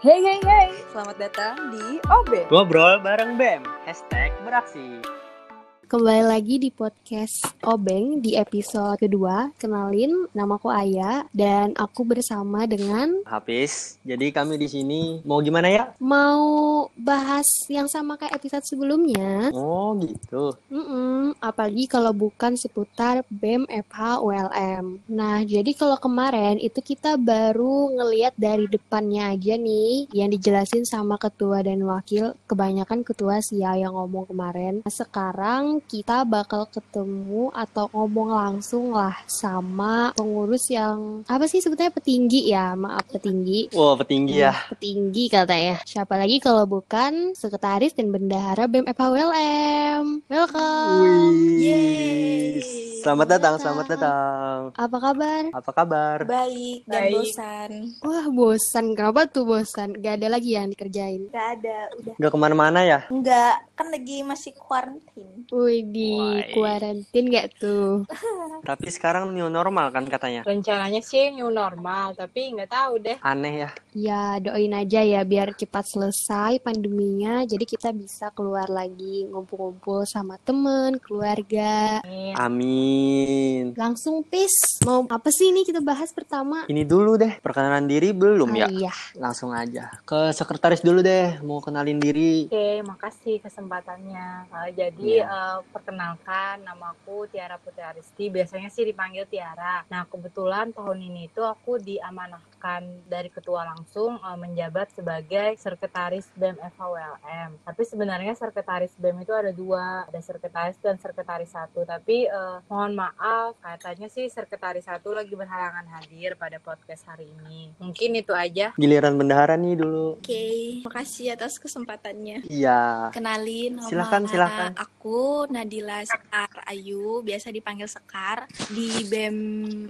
Hey hey hey, selamat datang di OB. Ngobrol bareng BEM, hashtag beraksi. Kembali lagi di podcast Obeng di episode kedua. Kenalin, namaku Aya dan aku bersama dengan Habis, jadi kami di sini mau gimana ya? mau bahas yang sama kayak episode sebelumnya. Oh gitu. Mm-mm, apalagi kalau bukan seputar BEM FH ULM. Nah, jadi kalau kemarin itu kita baru ngeliat dari depannya aja nih yang dijelasin sama ketua dan wakil. Kebanyakan ketua sih ya yang ngomong kemarin. Nah, sekarang kita bakal ketemu atau ngomong langsung lah sama pengurus yang apa sih sebetulnya petinggi ya, maaf petinggi. Wow, petinggi ya. Petinggi katanya. Siapa lagi kalau bukan sekretaris dan bendahara BEM FHWLM. Welcome. Wih. Selamat datang, selamat datang. Apa kabar? Apa kabar? Baik dan Baik. bosan. Wah, bosan. Kenapa tuh bosan? Gak ada lagi yang dikerjain. Gak ada, udah. Gak ke mana-mana ya? Enggak, kan lagi masih quarantine. Wih, di kuarantin gak tuh? Tapi sekarang new normal kan katanya. Rencananya sih new normal, tapi nggak tahu deh. Aneh ya. Ya, doain aja ya biar cepat selesai pandeminya. Jadi kita bisa keluar lagi ngumpul-ngumpul sama temen, keluarga. Amin. Amin. Langsung peace. Mau apa sih ini kita bahas pertama? Ini dulu deh, perkenalan diri belum ya? Ah, iya. Langsung aja. Ke sekretaris dulu deh, mau kenalin diri. Oke, makasih kesempatannya. Eh, jadi Iya. eh, perkenalkan namaku Tiara Putri Aristi. Biasanya sih dipanggil Tiara. Nah, kebetulan tahun ini itu aku diamanahkan dari ketua langsung eh, menjabat sebagai sekretaris BEM FHWLM. Tapi sebenarnya sekretaris BEM itu ada dua, ada sekretaris dan sekretaris satu. Tapi eh, mohon maaf, katanya sih sekretaris satu lagi berhalangan hadir pada podcast hari ini. Mungkin itu aja. Giliran bendahara nih dulu. Oke, makasih atas kesempatannya. Iya. Kenalin, nama Silakan, silakan. aku Nadila Sekar Ayu, biasa dipanggil Sekar. Di BEM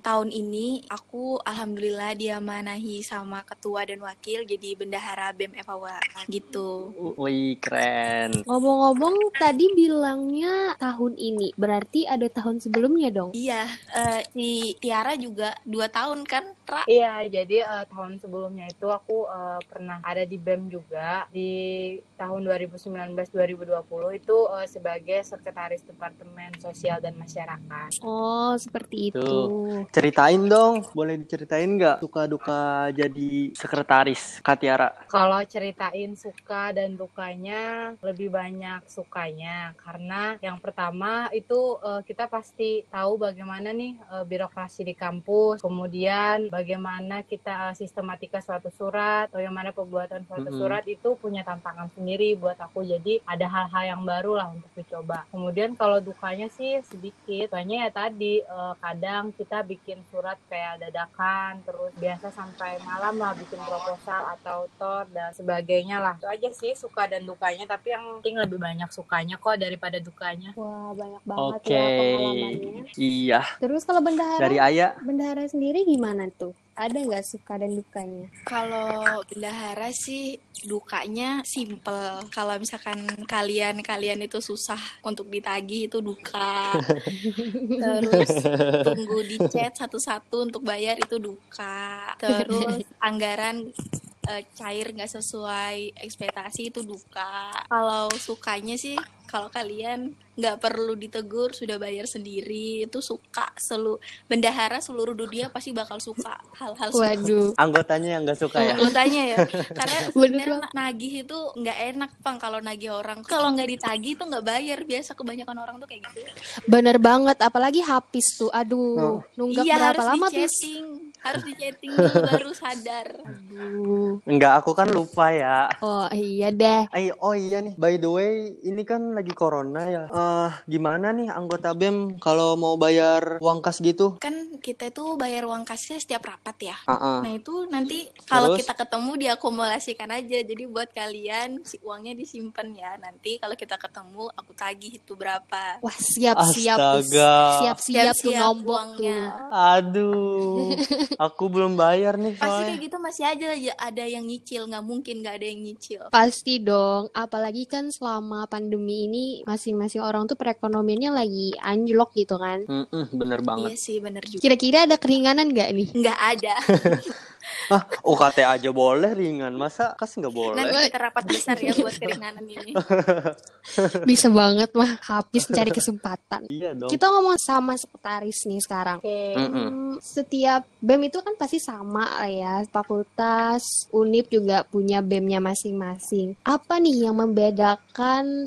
tahun ini, aku alhamdulillah diamanahi sama ketua dan wakil jadi bendahara BEM Evawa gitu. Wih, keren. Ngomong-ngomong, tadi bilangnya tahun ini. Berarti ada tahun sebelumnya dong? Iya, eh, si Tiara juga dua tahun kan, Ra? Iya, jadi eh, tahun sebelumnya itu aku eh, pernah ada di BEM juga di tahun 2019-2020 itu eh, sebagai sekretaris Departemen Sosial dan Masyarakat. Oh, seperti itu. Tuh. Ceritain dong, boleh diceritain nggak suka duka jadi sekretaris Katiara? Kalau ceritain suka dan dukanya lebih banyak sukanya karena yang pertama itu eh, kita pasti tahu bagaimana nih eh, birokrasi di kampus, kemudian bagaimana kita eh, sistematika suatu surat, bagaimana pembuatan suatu Mm-mm. surat itu punya tantangan sendiri buat aku. Jadi ada hal-hal yang baru lah untuk dicoba. Kemudian kalau dukanya sih sedikit, banyak ya tadi eh, kadang kita bikin surat kayak dadakan, terus biasa sampai malam lah bikin proposal atau tor dan sebagainya lah. Itu aja sih suka dan dukanya, tapi yang penting lebih banyak sukanya kok daripada dukanya. Wah, banyak banget Oke. ya pengalamannya. Iya, Terus kalau bendahara, dari Ayah. bendahara sendiri gimana tuh? Ada nggak suka dan dukanya? Kalau bendahara sih dukanya simple. Kalau misalkan kalian kalian itu susah untuk ditagih itu duka. Terus tunggu di chat satu-satu untuk bayar itu duka. Terus anggaran eh, cair nggak sesuai ekspektasi itu duka. Kalau sukanya sih kalau kalian nggak perlu ditegur sudah bayar sendiri itu suka selu bendahara seluruh dunia pasti bakal suka hal-hal Waduh. Anggotanya yang nggak suka ya? Anggotanya ya karena Bener sebenarnya nagih itu nggak enak pang kalau nagih orang kalau nggak ditagih itu nggak bayar biasa kebanyakan orang tuh kayak gitu Bener banget, apalagi habis tuh. Oh. Aduh, nunggak iya berapa harus lama tuh? Harus di chatting dulu baru sadar Aduh. Enggak, aku kan lupa ya. Oh iya deh. Eh, oh iya nih, by the way, ini kan lagi corona ya. Eh, gimana nih anggota BEM kalau mau bayar uang kas gitu? kan kita itu bayar uang kasnya setiap rapat ya Ah, ah. nah itu nanti kalau kita ketemu diakumulasikan aja jadi buat kalian si uangnya disimpan ya nanti kalau kita ketemu aku tagih itu berapa Wah, siap-siap. Astaga. Siap-siap tuh Siap-siap nombok uangnya. tuh. Aduh, aku belum bayar nih pasti soalnya. kayak gitu masih aja ya ada yang nyicil nggak mungkin nggak ada yang nyicil Pasti dong, apalagi kan selama pandemi ini masing-masing orang tuh perekonomiannya lagi anjlok gitu kan. Mm-mm, bener iya banget. sih bener juga Kira-kira ada keringanan nggak nih? nggak ada Ah, UKT aja boleh ringan. Masa kas nggak boleh? Nanti kita rapat besar ya buat keringanan ini. Bisa banget mah habis mencari kesempatan. Iya dong. Kita ngomong sama sekretaris nih sekarang. Oke. Mm-mm. Hmm, setiap BEM itu kan pasti sama lah ya. Fakultas, UNIP juga punya BEM-nya masing-masing. Apa nih yang membedakan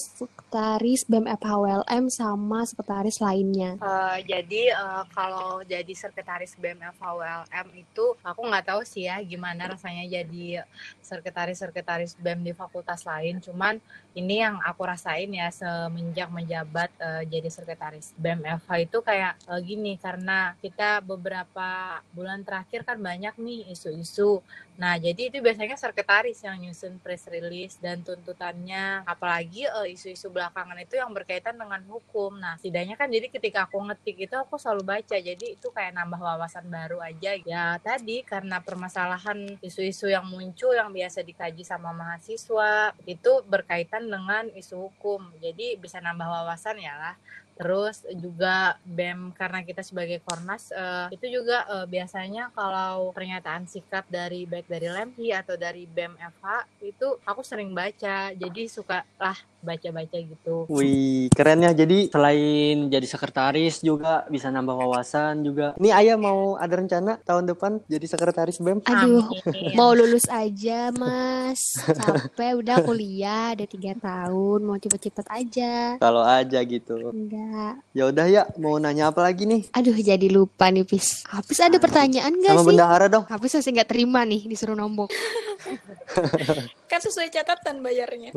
sekretaris BEM FHWLM sama sekretaris lainnya? Eh, jadi eh, kalau jadi sekretaris BEM FHWLM itu aku nggak tahu sih ya gimana rasanya jadi sekretaris-sekretaris BEM di fakultas lain. Cuman ini yang aku rasain ya semenjak menjabat eh, jadi sekretaris BEM FH itu kayak eh, gini karena kita beberapa bulan terakhir kan banyak nih isu-isu. Nah, jadi itu biasanya sekretaris yang nyusun press release dan tuntutannya. Apalagi eh, isu-isu belakangan itu yang berkaitan dengan hukum. Nah, setidaknya kan jadi ketika aku ngetik itu aku selalu baca. Jadi itu kayak nambah wawasan baru aja. Ya tadi karena permasalahan isu-isu yang muncul yang biasa dikaji sama mahasiswa itu berkaitan dengan isu hukum. Jadi bisa nambah wawasan ya lah. Terus juga BEM karena kita sebagai Kornas eh, itu juga eh, biasanya kalau pernyataan sikap dari baik dari Lemhi atau dari BEM FH itu aku sering baca. Jadi suka lah baca-baca gitu. Wih, keren ya. Jadi selain jadi sekretaris juga bisa nambah wawasan juga. Ini Ayah mau ada rencana tahun depan jadi sekretaris BEM? Aduh, Amin. mau lulus aja mas. Capek udah kuliah, ada tiga tahun. Mau cepet-cepet aja. Kalau aja gitu. Enggak. Ya udah ya, mau nanya apa lagi nih? Aduh, jadi lupa nih, Pis. Habis ada pertanyaan gak Sama sih? bendahara dong. Habis masih nggak terima nih, disuruh nombok. Kan sesuai catatan bayarnya.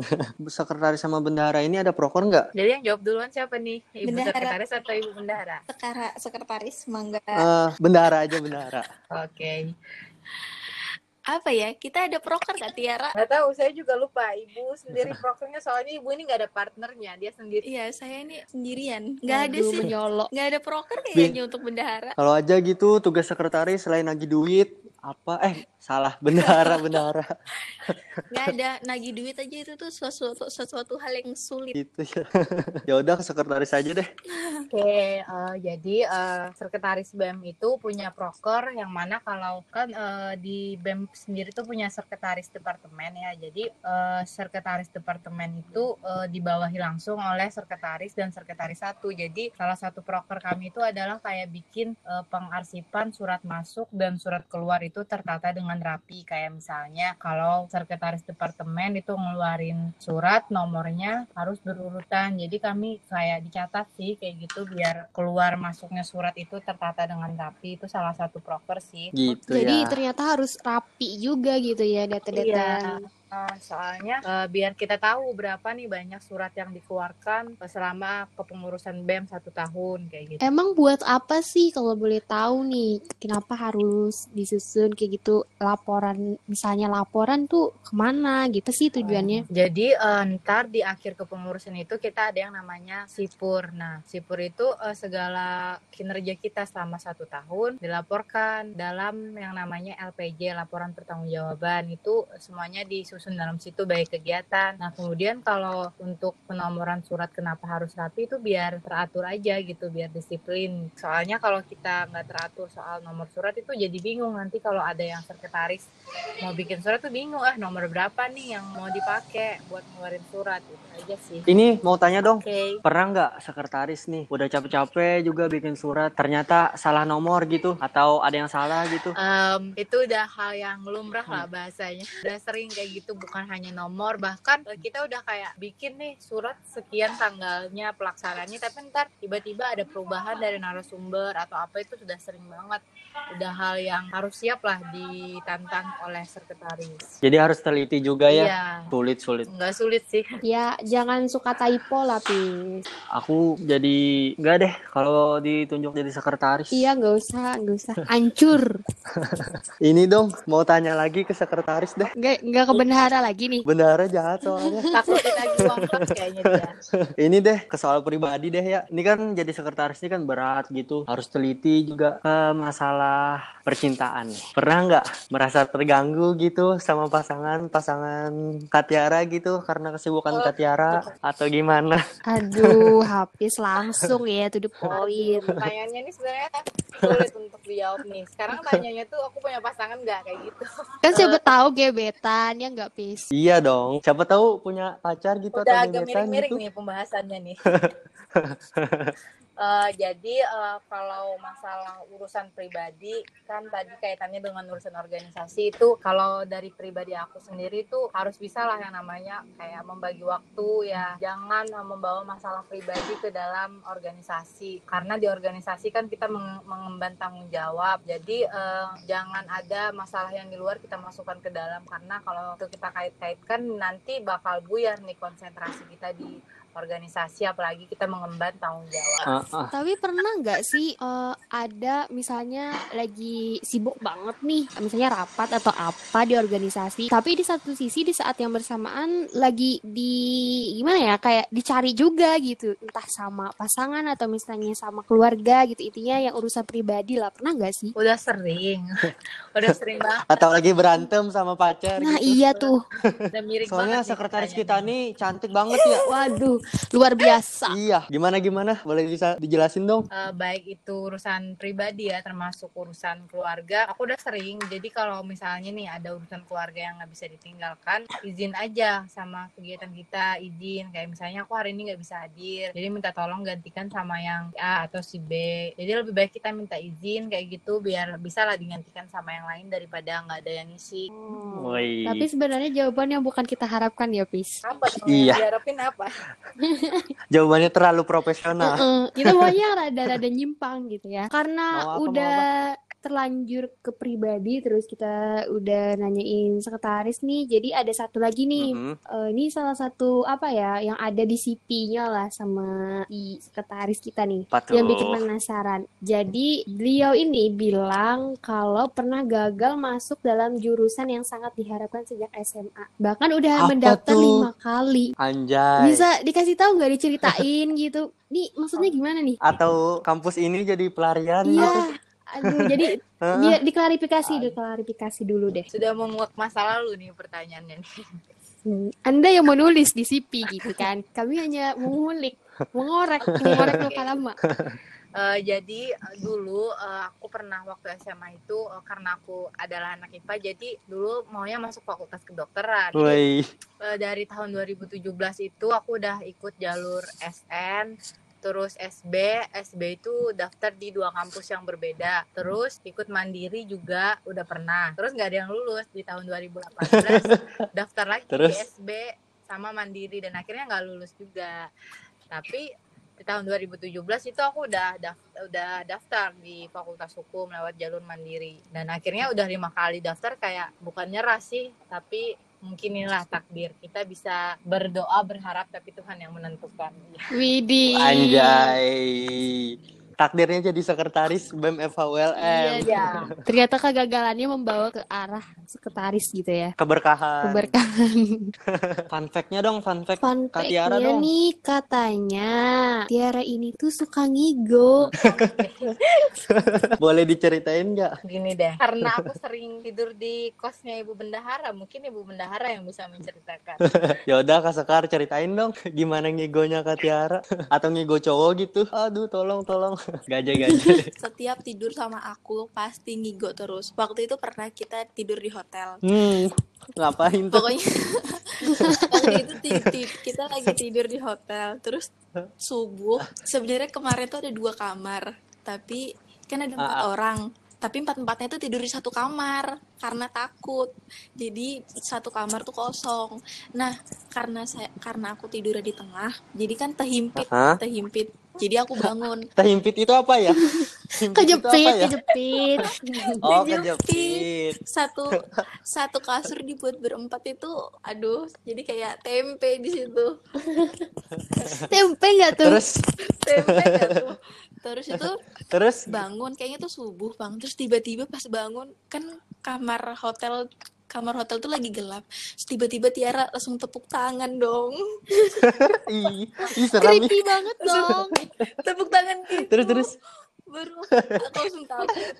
Sekretaris sama bendahara ini ada proker nggak? Jadi yang jawab duluan siapa nih? Ibu Bendahara. sekretaris atau ibu bendahara? Sekara sekretaris mangga. Eh, bendahara aja bendahara. Oke. Apa ya? Kita ada proker Kak Tiara? Nggak tahu, saya juga lupa. Ibu sendiri prokernya soalnya ibu ini nggak ada partnernya, dia sendiri. Iya, saya ini sendirian. Nggak ada sih. menyolok. Nggak ada proker kayaknya untuk bendahara. Kalau aja gitu tugas sekretaris selain nagih duit apa? Eh salah bendahara bendahara Nggak ada nagih duit aja itu tuh sesuatu sesuatu hal yang sulit. gitu ya. ya udah ke sekretaris aja deh. Oke, eh, jadi eh, sekretaris BEM itu punya proker yang mana kalau kan eh, di BEM sendiri tuh punya sekretaris departemen ya. Jadi eh, sekretaris departemen itu eh, dibawahi langsung oleh sekretaris dan sekretaris satu. Jadi salah satu proker kami itu adalah kayak bikin eh, pengarsipan surat masuk dan surat keluar itu tertata dengan rapi. Kayak misalnya kalau sekretaris departemen itu ngeluarin surat nomornya harus berurutan. Jadi kami kayak dicatat sih kayak gitu biar keluar masuknya surat itu tertata dengan rapi. Itu salah satu proker sih. Gitu Jadi ya. ternyata harus rapi juga gitu ya data-data. Nah, soalnya eh, biar kita tahu berapa nih banyak surat yang dikeluarkan selama kepengurusan BEM satu tahun kayak gitu. Emang buat apa sih kalau boleh tahu nih kenapa harus disusun kayak gitu laporan misalnya laporan tuh ke mana gitu sih tujuannya? Jadi eh, ntar di akhir kepengurusan itu kita ada yang namanya sipur. Nah, sipur itu eh, segala kinerja kita selama satu tahun dilaporkan dalam yang namanya LPJ, laporan pertanggungjawaban itu semuanya disusun dalam situ baik kegiatan. Nah, kemudian kalau untuk penomoran surat kenapa harus rapi itu biar teratur aja gitu, biar disiplin. Soalnya kalau kita nggak teratur soal nomor surat itu jadi bingung nanti kalau ada yang sekretaris mau bikin surat tuh bingung ah nomor berapa nih yang mau dipakai buat ngeluarin surat itu aja sih. Ini mau tanya dong. Oke. Pernah nggak sekretaris nih udah capek-capek juga bikin surat ternyata salah nomor gitu atau ada yang salah gitu? Em, itu udah hal yang lumrah lah bahasanya. Udah sering kayak gitu bukan hanya nomor bahkan eh, kita udah kayak bikin nih surat sekian tanggalnya pelaksananya tapi ntar tiba-tiba ada perubahan dari narasumber atau apa itu sudah sering banget. Udah hal yang harus siap lah ditantang oleh sekretaris. Jadi harus teliti juga ya. Iya. Sulit sulit. Nggak sulit sih. Ya jangan suka typo lah Pis. Aku jadi nggak deh kalau ditunjuk jadi sekretaris. Iya nggak usah nggak usah. Hancur. Ini dong mau tanya lagi ke sekretaris deh. Nggak nggak ke bendahara lagi nih. Bendahara jahat soalnya. Takut ditagih uang kayaknya dia. ini deh ke soal pribadi deh ya. Ini kan jadi sekretaris ini kan berat gitu. Harus teliti juga ke masalah percintaan. Pernah nggak merasa terganggu gitu sama pasangan pasangan Katiara gitu karena kesibukan Oh, Katiara atau gimana? Aduh, habis langsung ya to the point. Pertanyaannya ini sebenarnya sulit untuk dijawab nih. Sekarang tanyanya tuh aku punya pasangan nggak kayak gitu. Kan siapa tahu gebetan ya nggak pis. Iya dong. Siapa tahu punya pacar gitu Udah atau agak miring-miring gitu. nih pembahasannya nih. Eh, jadi eh, kalau masalah urusan pribadi kan tadi kaitannya dengan urusan organisasi itu kalau dari pribadi aku sendiri tuh harus bisa lah yang namanya kayak membagi waktu ya. Jangan membawa masalah pribadi ke dalam organisasi. Karena di organisasi kan kita meng- mengemban tanggung jawab. Jadi eh, jangan ada masalah yang di luar kita masukkan ke dalam. Karena kalau itu kita kait-kaitkan nanti bakal buyar nih konsentrasi kita di organisasi apalagi kita mengemban tanggung jawab. Ah, ah. Tapi pernah nggak sih eh, ada misalnya lagi sibuk banget nih, misalnya rapat atau apa di organisasi, tapi di satu sisi di saat yang bersamaan lagi di gimana ya kayak dicari juga gitu, entah sama pasangan atau misalnya sama keluarga gitu, intinya yang urusan pribadi lah, pernah nggak sih? Udah sering, udah sering banget. Atau lagi berantem sama pacar Nah gitu. iya tuh, Udah mirip Soalnya sekretaris kita nih cantik banget ya. waduh luar biasa. Iya, gimana gimana? Boleh bisa dijelasin dong? Eh, baik itu urusan pribadi ya termasuk urusan keluarga aku udah sering jadi kalau misalnya nih ada urusan keluarga yang nggak bisa ditinggalkan izin aja sama kegiatan kita izin kayak misalnya aku hari ini nggak bisa hadir jadi minta tolong gantikan sama yang A atau si B jadi lebih baik kita minta izin kayak gitu biar bisa lah digantikan sama yang lain daripada nggak ada yang ngisi Woi. Tapi sebenarnya jawaban yang bukan kita harapkan ya, Pis. apa Iya. yang diharapin apa Jawabannya terlalu profesional. Heeh, kita maunya rada-rada nyimpang gitu ya. Karena apa, udah terlanjur ke pribadi terus kita udah nanyain sekretaris nih. Jadi ada satu lagi nih. Mhm. Eh, ini salah satu apa ya yang ada di CP-nya lah sama di sekretaris kita nih. Apa tuh? Yang bikin penasaran. Jadi beliau ini bilang kalau pernah gagal masuk dalam jurusan yang sangat diharapkan sejak SMA. Bahkan udah Apa mendaftar tuh? lima kali. Anjay. Bisa dikasih tahu nggak diceritain gitu? Nih maksudnya gimana nih? Atau kampus ini jadi pelarian Iya. Aduh, jadi biar diklarifikasi, diklarifikasi dulu deh. sudah menguak masa lalu nih pertanyaannya nih Hmm, Anda yang menulis di CP gitu kan. Kami hanya mengulik, mengorek, mengorek luka lama. Eh, jadi eh, dulu eh, aku pernah waktu SMA itu eh, karena aku adalah anak IPA jadi dulu maunya masuk fakultas kedokteran. Jadi, eh, dari tahun 2017 itu aku udah ikut jalur SN terus SB, SB itu daftar di dua kampus yang berbeda. Terus ikut mandiri juga udah pernah. Terus nggak ada yang lulus di tahun 2018 daftar lagi Terus? di SB sama mandiri dan akhirnya nggak lulus juga. Tapi di tahun 2017 itu aku udah daftar, udah daftar di Fakultas Hukum lewat jalur mandiri dan akhirnya udah lima kali daftar kayak bukan nyerah sih tapi mungkin inilah takdir kita bisa berdoa berharap tapi Tuhan yang menentukan Widih. Anjay. Takdirnya jadi sekretaris BEM FHULM. Iya. Ternyata kegagalannya membawa ke arah sekretaris gitu ya. Keberkahan. Keberkahan. Fun fact-nya dong, fun fact. Fun Kak Tiara dong. nih katanya Tiara ini tuh suka ngigo. Boleh diceritain nggak? gini deh karena aku sering tidur di kosnya ibu bendahara mungkin ibu bendahara yang bisa menceritakan Yaudah Kak Sekar ceritain dong gimana ngigonya Kak Tiara atau ngigo cowok gitu. Aduh, tolong tolong. Gaje-gaje. Setiap tidur sama aku pasti ngigo terus. Waktu itu pernah kita tidur di hotel. Hmm. Ngapain tuh? Pokoknya waktu itu ti- ti- kita lagi tidur di hotel. Terus subuh. Sebenarnya kemarin tuh ada dua kamar, tapi kan ada empat Ah, ah. orang. Tapi empat empatnya tuh tidur di satu kamar karena takut. Jadi satu kamar tuh kosong. Nah karena saya karena aku tidur di tengah, jadi kan terhimpit, Hah? terhimpit. Jadi aku bangun. Terhimpit itu apa ya? Kejepit, ya? kejepit. Oh, Kejepit. satu satu kasur dibuat berempat itu aduh jadi kayak tempe di situ Tempe nggak tuh? Terus tempe nggak tuh terus itu terus bangun kayaknya tuh subuh bang terus tiba-tiba pas bangun kan kamar hotel kamar hotel tuh lagi gelap. Tiba-tiba Tiara langsung tepuk tangan dong. ih, ih seram nih. Creepy banget dong. Tepuk tangan gitu. Terus terus. Baru aku langsung kaget.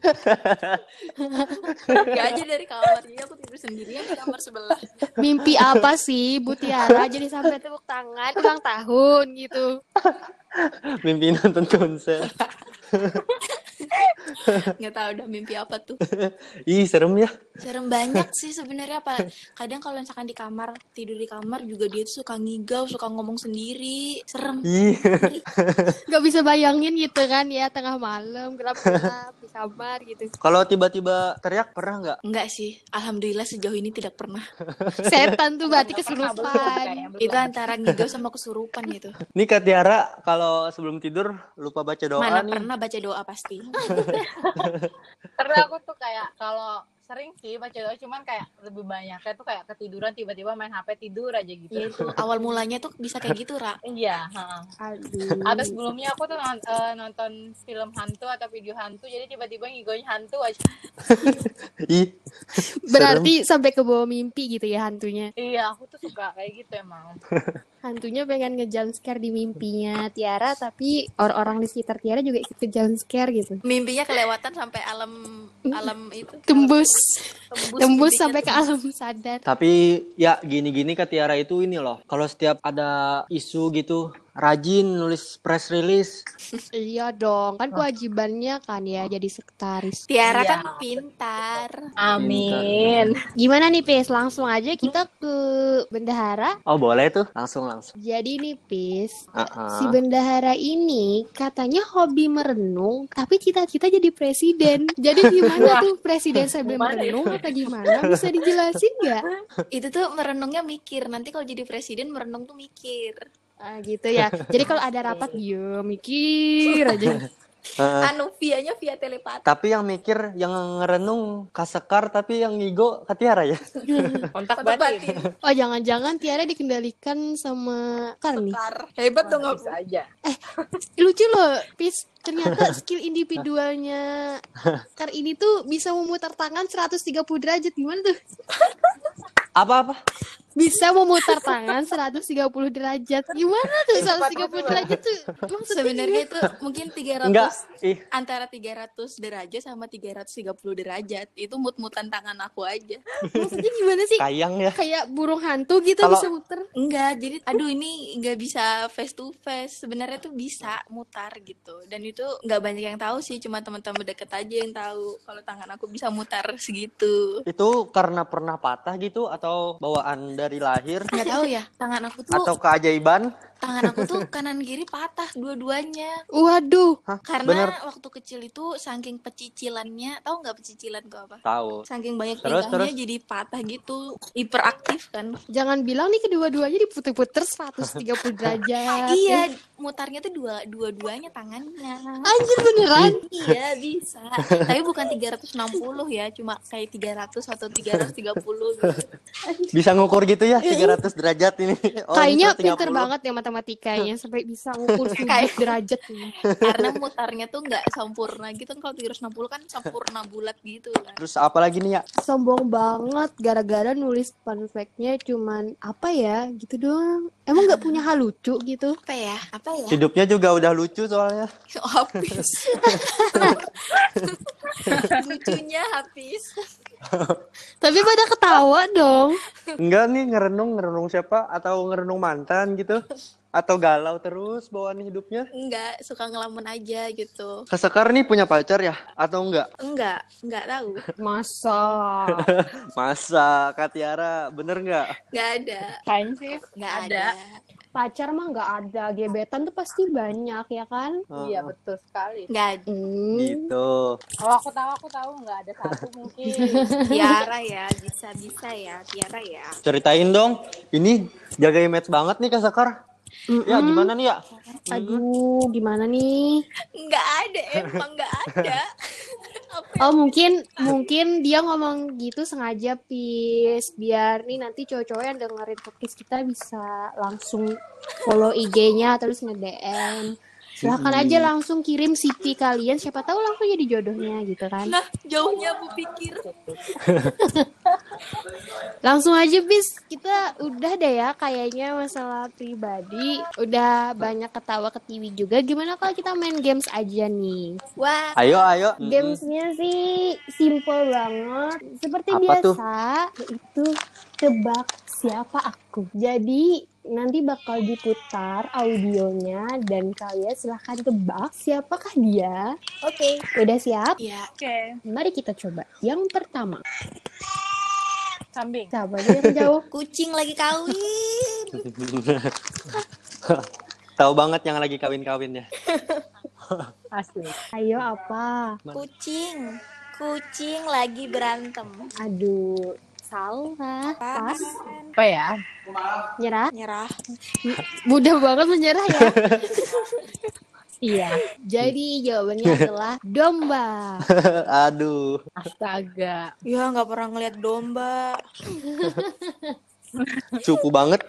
Pergi aja dari kamar. Jadi aku tidur sendirian di kamar sebelah. Mimpi apa sih Bu Tiara jadi sampai tepuk tangan ulang tahun gitu. Mimpi nonton konser. Nggak tahu udah mimpi apa tuh. Ih, serem ya. Serem banyak sih sebenarnya apa. Kadang kalau misalkan di kamar, tidur di kamar juga dia tuh suka ngigau, suka ngomong sendiri. Serem. Ih, Gak bisa bayangin gitu kan ya tengah malam gelap-gelap di kamar gitu. kalau tiba-tiba teriak pernah nggak? Enggak sih. Alhamdulillah sejauh ini tidak pernah. Setan tuh berarti kesurupan. belum. Itu antara ngigau sama kesurupan gitu. Nih Kak Tiara, kalau sebelum tidur lupa baca doa Mana nih. pernah baca doa pasti. Karena aku tuh kayak kalau sering sih baca doa cuman kayak lebih banyaknya tuh kayak ketiduran tiba-tiba main HP tidur aja gitu. Ya itu awal mulanya tuh bisa kayak gitu, Ra. Iya, heeh. Aduh. Ada sebelumnya aku tuh non- eh, nonton film hantu atau video hantu jadi tiba-tiba ngigoin hantu aja. Ih, Berarti sampai ke bawah mimpi gitu ya hantunya. Iya, aku tuh suka kayak gitu emang. Hantunya pengen nge scare di mimpinya Tiara tapi orang-orang di sekitar Tiara juga ikut ke scare gitu. Mimpinya kelewatan sampai alam alam itu. Tembus, Tembus, tembus sampai ke alam sadar. Tapi ya gini-gini Kak Tiara itu ini loh. Kalau setiap ada isu gitu, rajin nulis press release. Iya dong, kan kewajibannya kan ya jadi sekretaris. Tiara Iya. kan pintar. Amin. Gimana nih Pis? Langsung aja kita ke bendahara. Oh boleh tuh, langsung langsung. Jadi nih Pis, Ah, si ah. bendahara ini katanya hobi merenung, tapi cita-cita jadi presiden. Jadi gimana tuh presiden sambil Gimana ya? merenung atau gimana? Bisa dijelasin nggak? Itu tuh merenungnya mikir. Nanti kalau jadi presiden merenung tuh mikir. Ah, gitu ya. Jadi kalau ada rapat dia mikir aja. Ah, Anu vianya via telepati. tapi yang mikir, yang ngerenung kasekar, tapi yang ngigo Kak Tiara ya. Kontak batin. batin. Oh jangan-jangan Tiara dikendalikan sama Karni. Sekar. Hebat dong aku. Bisa aja. Lucu loh, Pis. Ternyata skill individualnya Kar ini tuh bisa memutar tangan 130 derajat. Gimana tuh? Apa-apa? Bisa memutar tangan 130 derajat. Gimana tuh 130 derajat tuh? Emang Sebenarnya itu mungkin 300 Enggak. Ih, antara 300 derajat sama 330 derajat. Itu mut-mutan tangan aku aja. maksudnya gimana sih? kayang ya. Kayak burung hantu gitu Kalau- bisa muter. Enggak, jadi aduh ini nggak bisa face to face. Sebenarnya tuh bisa mutar gitu. Dan itu nggak banyak yang tahu sih, cuma teman-teman deket aja yang tahu kalau tangan aku bisa mutar segitu. Itu karena pernah patah gitu atau bawaan dari lahir Nggak tahu ya, tangan aku tuh atau keajaiban? Tangan aku tuh kanan kiri patah dua-duanya. Waduh. Hah, Karena bener waktu kecil itu saking pecicilannya, tahu nggak pecicilan tuh apa? tahu. Saking banyak Terus, pegangnya terus? jadi patah gitu, hiperaktif kan. Jangan bilang nih kedua-duanya diputer-puter 130 derajat. Iya, mutarnya tuh dua dua-duanya tangannya. Anjir beneran? iya, bisa. Tapi bukan 360 ya, cuma kayak 300 atau 330 gitu. Bisa ngukur gitu ya 300 derajat ini. Oh, Kayaknya 130. pinter banget ya matematikanya sampai bisa ngukur sudut derajat nih. Karena mutarnya tuh nggak sempurna gitu kan kalau 360 kan sempurna bulat gitu kan. Terus apa lagi nih ya? Sombong banget gara-gara nulis fun fact-nya cuman apa ya gitu doang. Emang nggak punya hal lucu gitu? Apa ya? Apa ya? Hidupnya juga udah lucu soalnya. Oh, habis. Lucunya habis. Tapi pada ketawa dong. Enggak nih ngerenung ngerenung siapa atau ngerenung mantan gitu atau galau terus bawaan hidupnya. Enggak, suka ngelamun aja gitu. Kesekar nih punya pacar ya atau enggak? Enggak, enggak tahu. Masa? Masa Kak Tiara bener enggak? Enggak ada. Kayaknya sih Enggak Ada. ada. Pacar mah nggak ada. Gebetan tuh pasti banyak ya kan? Iya betul sekali. Enggak ada. Hmm. Gitu. Kalau aku tahu aku tahu nggak ada satu mungkin. Tiara ya, bisa-bisa ya, Tiara ya. Ceritain dong. Ini jaga image banget nih Kak Sekar. Ya Mm-mm. gimana nih ya? Aduh, gimana nih? Enggak ada, emang enggak ada. Oh mungkin mungkin dia ngomong gitu sengaja pis biar nih nanti cowok-cowok yang dengerin podcast kita bisa langsung follow IG-nya terus nge-DM. Silahkan aja langsung kirim CV kalian siapa tahu langsung jadi jodohnya gitu kan. Nah, jauhnya aku pikir. Langsung aja bis udah deh ya kayaknya masalah pribadi udah banyak ketawa ketiwi juga. Gimana kalau kita main games aja nih? Wah, Ayo, ayo. Gamesnya sih simple banget, seperti Apa biasa, yaitu tebak siapa aku. Jadi nanti bakal diputar audionya dan kalian silahkan tebak siapakah dia. oke. Udah siap? Ya, Oke, Mari kita coba. Yang pertama, kambing. siapa aja yang jauh? kucing lagi kawin. Tahu banget yang lagi kawin-kawinnya. Asli. Ayo apa? Kucing. Kucing lagi berantem. Aduh, salah. Pas. Apa ya? Nyerah. Nyerah. Mudah banget menyerah ya. Iya. Jadi jawabannya adalah domba. Aduh. Astaga. Ya nggak pernah ngeliat domba. Cupu banget.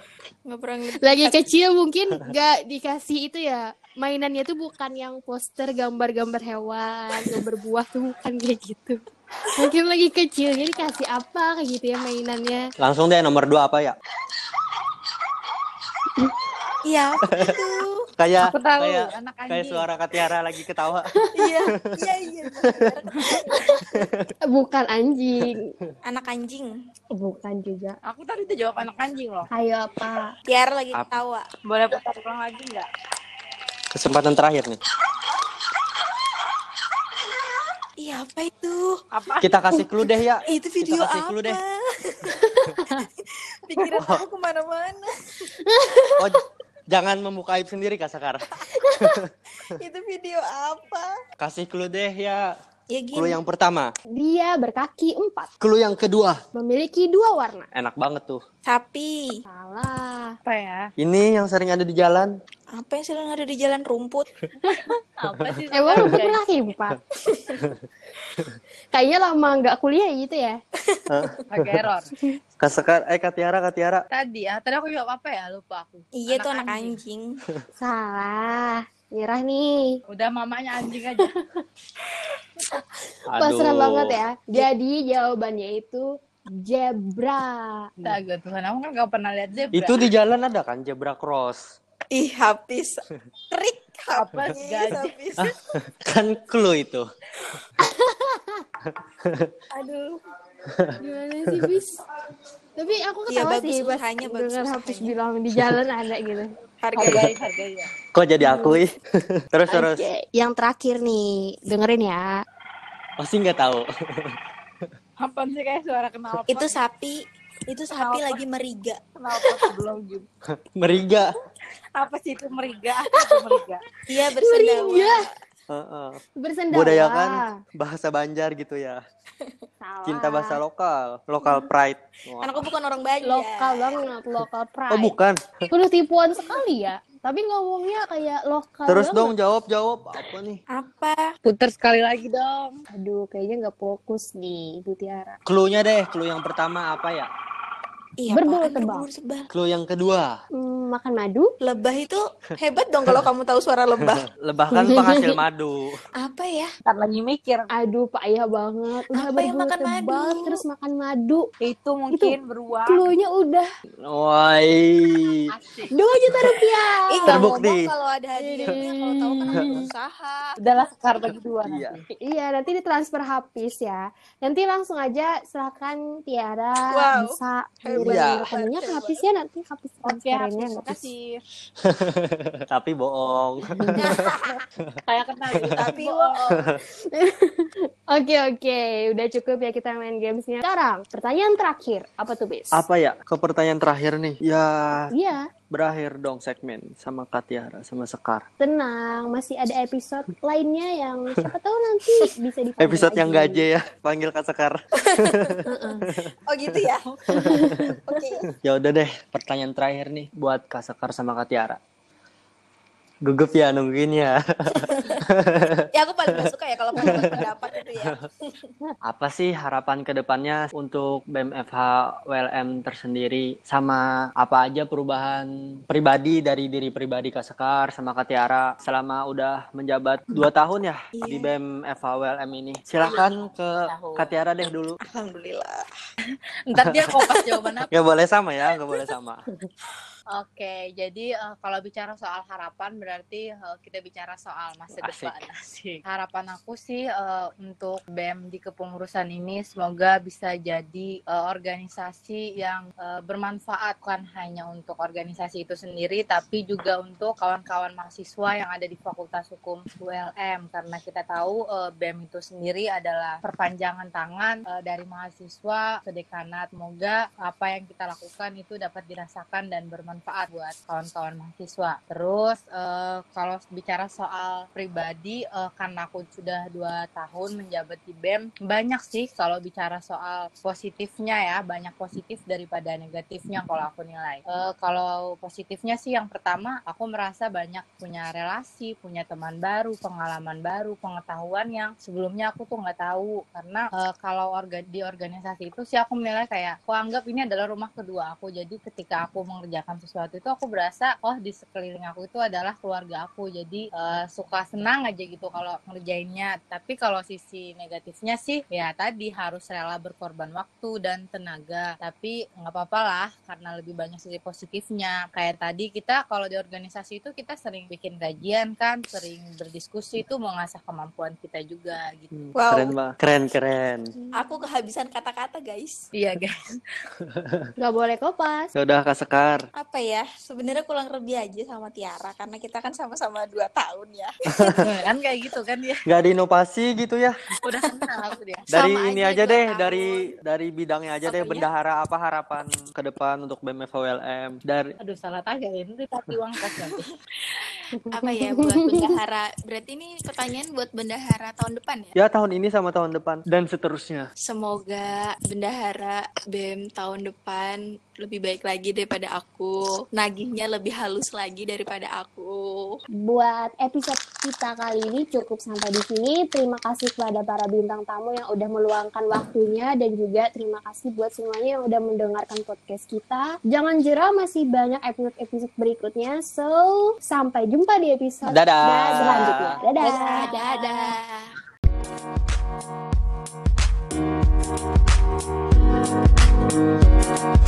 Nggak pernah ngeliat. Lagi kecil mungkin gak dikasih itu ya. Mainannya tuh bukan yang poster gambar-gambar hewan, gambar buah tuh bukan kayak gitu. Mungkin lagi kecil jadi kasih apa kayak gitu ya mainannya. Langsung deh nomor dua apa ya? Iya? Kayak Aku tahu, kayak anak kayak suara Katiara lagi ketawa. Iya, iya, iya. Bukan anjing, Anak anjing. bukan juga. Aku tadi tuh jawab anak anjing loh. Ayo apa? Tiara lagi Apa? ketawa. Boleh putar ulang lagi nggak? Kesempatan terakhir nih. Iya, apa itu? Apa? Kita kasih clue deh ya. Eh, itu Kita video kasih apa? clue deh. Pikiran aku ke mana-mana. Oh, jangan membuka aib sendiri Kak Sakar. itu video apa? Kasih clue deh ya. Ya Clue gini. yang pertama. Dia berkaki empat, Clue yang kedua. memiliki dua warna. Enak banget tuh. Sapi. Salah. Apa ya? Ini yang sering ada di jalan. Apa yang sering ada di jalan rumput? Apa sih? Emang rumput berkaki empat? Kayaknya lama nggak kuliah gitu ya. Agak error. Kak Sekar, eh Kak Tiara, Kak Tiara. Tadi ya, tadi aku jawab apa ya? Lupa aku. Iya tuh anak anjing. Salah. Nyerah nih. Udah mamanya anjing aja. Pasrah banget ya. Jadi jawabannya itu zebra. Astaga Tuhan, aku kan gak pernah lihat zebra. Itu di jalan ada kan zebra cross. Ih, habis. Trik Apa habis, gaji? habis. Kan clue itu. Aduh. Gimana sih, Bis? Tapi aku Iya, ketawa bagus sih pas usahanya, bagus dengar Hafiz usahanya. bilang di jalan ada gitu. Hargai. Hargai, hargai ya. Kok jadi aku ih? terus terus. Oke, yang terakhir nih, dengerin ya. Pasti nggak tahu. Apa sih kayak suara kenal Itu sapi. Itu sapi lagi meriga. sebelum. Meriga. Apa sih itu meriga? Apa itu meriga? Iya bersendawa. Meriga. Heeh. Bersendawa. Budayakan bahasa Banjar gitu ya. Salah. Cinta bahasa lokal, lokal pride. Wah. Anakku bukan orang Banjar. lokal banget, lokal pride. Oh bukan. Udah tipuan sekali ya. Tapi ngomongnya kayak lokal Terus banget. dong jawab jawab apa nih? Apa? Putar sekali lagi dong. Aduh, kayaknya nggak fokus nih, Bu Tiara. Clue-nya deh, clue yang pertama apa ya? Iya, Berbulu tebal. Clue yang kedua, Hmm, makan madu? Lebah itu hebat dong kalau kamu tahu suara lebah. lebah kan penghasil madu. Apa ya? Ntar lagi mikir. Aduh, payah banget. Udah Apa yang makan tebal, madu? terus makan madu. Itu mungkin beruang. Clue-nya udah Woi. 2 juta rupiah. Ih, Terbukti. kalau ada hadiahnya. Kalau tahu kan aku usaha. Udahlah sekar bagi dua Iya. nanti. Iya, nanti ditransfer habis ya. Nanti langsung aja silakan Tiara Wow. bisa Iya. rekeningnya ke habis ya nanti habis Oke, transferinnya habis. nggak habis. Kasih. Tapi bohong. Kayak kenal gitu. Tapi Oke oke, udah cukup ya kita main gamesnya. Sekarang pertanyaan terakhir apa tuh bis? Apa ya? Ke pertanyaan terakhir nih. Ya, Iya, berakhir dong segmen sama Katiara sama Sekar. tenang, masih ada episode lainnya yang siapa tahu nanti bisa dipanggil Episode yang lagi. gaje ya, panggil Kak Sekar. oh gitu ya. Oke. ya udah deh, pertanyaan terakhir nih buat Kak Sekar sama Katiara. Gugup ya nungguin ya. ya aku paling gak suka ya kalau pendapat pendapat itu ya. Apa sih harapan ke depannya untuk BMFH WLM tersendiri sama apa aja perubahan pribadi dari diri pribadi Kak Sekar sama Kak Tiara selama udah menjabat dua tahun ya Iya. di BMFH WLM ini. Silakan ke Tahun. Kak Tiara deh dulu. Alhamdulillah. Ntar dia kopas jawaban apa. Gak boleh sama ya, gak boleh sama. Oke, jadi eh, kalau bicara soal harapan berarti eh, kita bicara soal masa Asik. depan. Asik. Harapan aku sih eh, untuk BEM di kepengurusan ini semoga bisa jadi eh, organisasi yang eh, bermanfaat bukan hanya untuk organisasi itu sendiri tapi juga untuk kawan-kawan mahasiswa yang ada di Fakultas Hukum ULM karena kita tahu eh, BEM itu sendiri adalah perpanjangan tangan eh, dari mahasiswa ke dekanat. Semoga apa yang kita lakukan itu dapat dirasakan dan bermanfaat buat kawan-kawan mahasiswa. Terus eh, kalau bicara soal pribadi, eh, karena aku sudah dua tahun menjabat di BEM, banyak sih kalau bicara soal positifnya ya, banyak positif daripada negatifnya kalau aku nilai. Eh, kalau positifnya sih yang pertama, aku merasa banyak punya relasi, punya teman baru, pengalaman baru, pengetahuan yang sebelumnya aku tuh nggak tahu. Karena eh, kalau orga, di organisasi itu sih aku menilai kayak, aku anggap ini adalah rumah kedua aku. Jadi ketika aku mengerjakan sesuatu itu aku berasa, oh di sekeliling aku itu adalah keluarga aku. Jadi eh, suka senang aja gitu kalau ngerjainnya. Tapi kalau sisi negatifnya sih, ya tadi harus rela berkorban waktu dan tenaga. Tapi nggak apa-apa lah, karena lebih banyak sisi positifnya. Kayak tadi kita kalau di organisasi itu kita sering bikin kajian kan, sering berdiskusi itu mengasah kemampuan kita juga gitu. Hmm, Wow. Keren banget. Keren, keren. Aku kehabisan kata-kata guys. Iya guys. Gak boleh kopas. Ya udah Kak Sekar. Apa ya? Sebenarnya kurang lebih aja sama Tiara karena kita kan sama-sama dua tahun ya. kan kayak gitu kan ya. Gak ada inovasi gitu ya. Udah kenal aku dia. Dari Sama ini aja deh, tahun. dari dari bidangnya aja deh. Apanya? Bendahara apa harapan ke depan untuk BMF WLM? Dari Aduh salah tanya ya, nanti tapi uang kas nanti. Apa ya buat bendahara? Berarti ini pertanyaan buat bendahara tahun depan ya? ya tahun ini sama tahun depan dan seterusnya. Semoga bendahara BEM tahun depan lebih baik lagi daripada aku. Nagihnya lebih halus lagi daripada aku. Buat episode kita kali ini cukup sampai di sini. Terima kasih kepada para bintang tamu yang udah meluangkan waktunya dan juga terima kasih buat semuanya yang udah mendengarkan podcast kita. Jangan jera masih banyak episode-episode berikutnya. So, sampai jumpa jumpa di episode dadah. selanjutnya. Dadah. Dadah. dadah. dadah.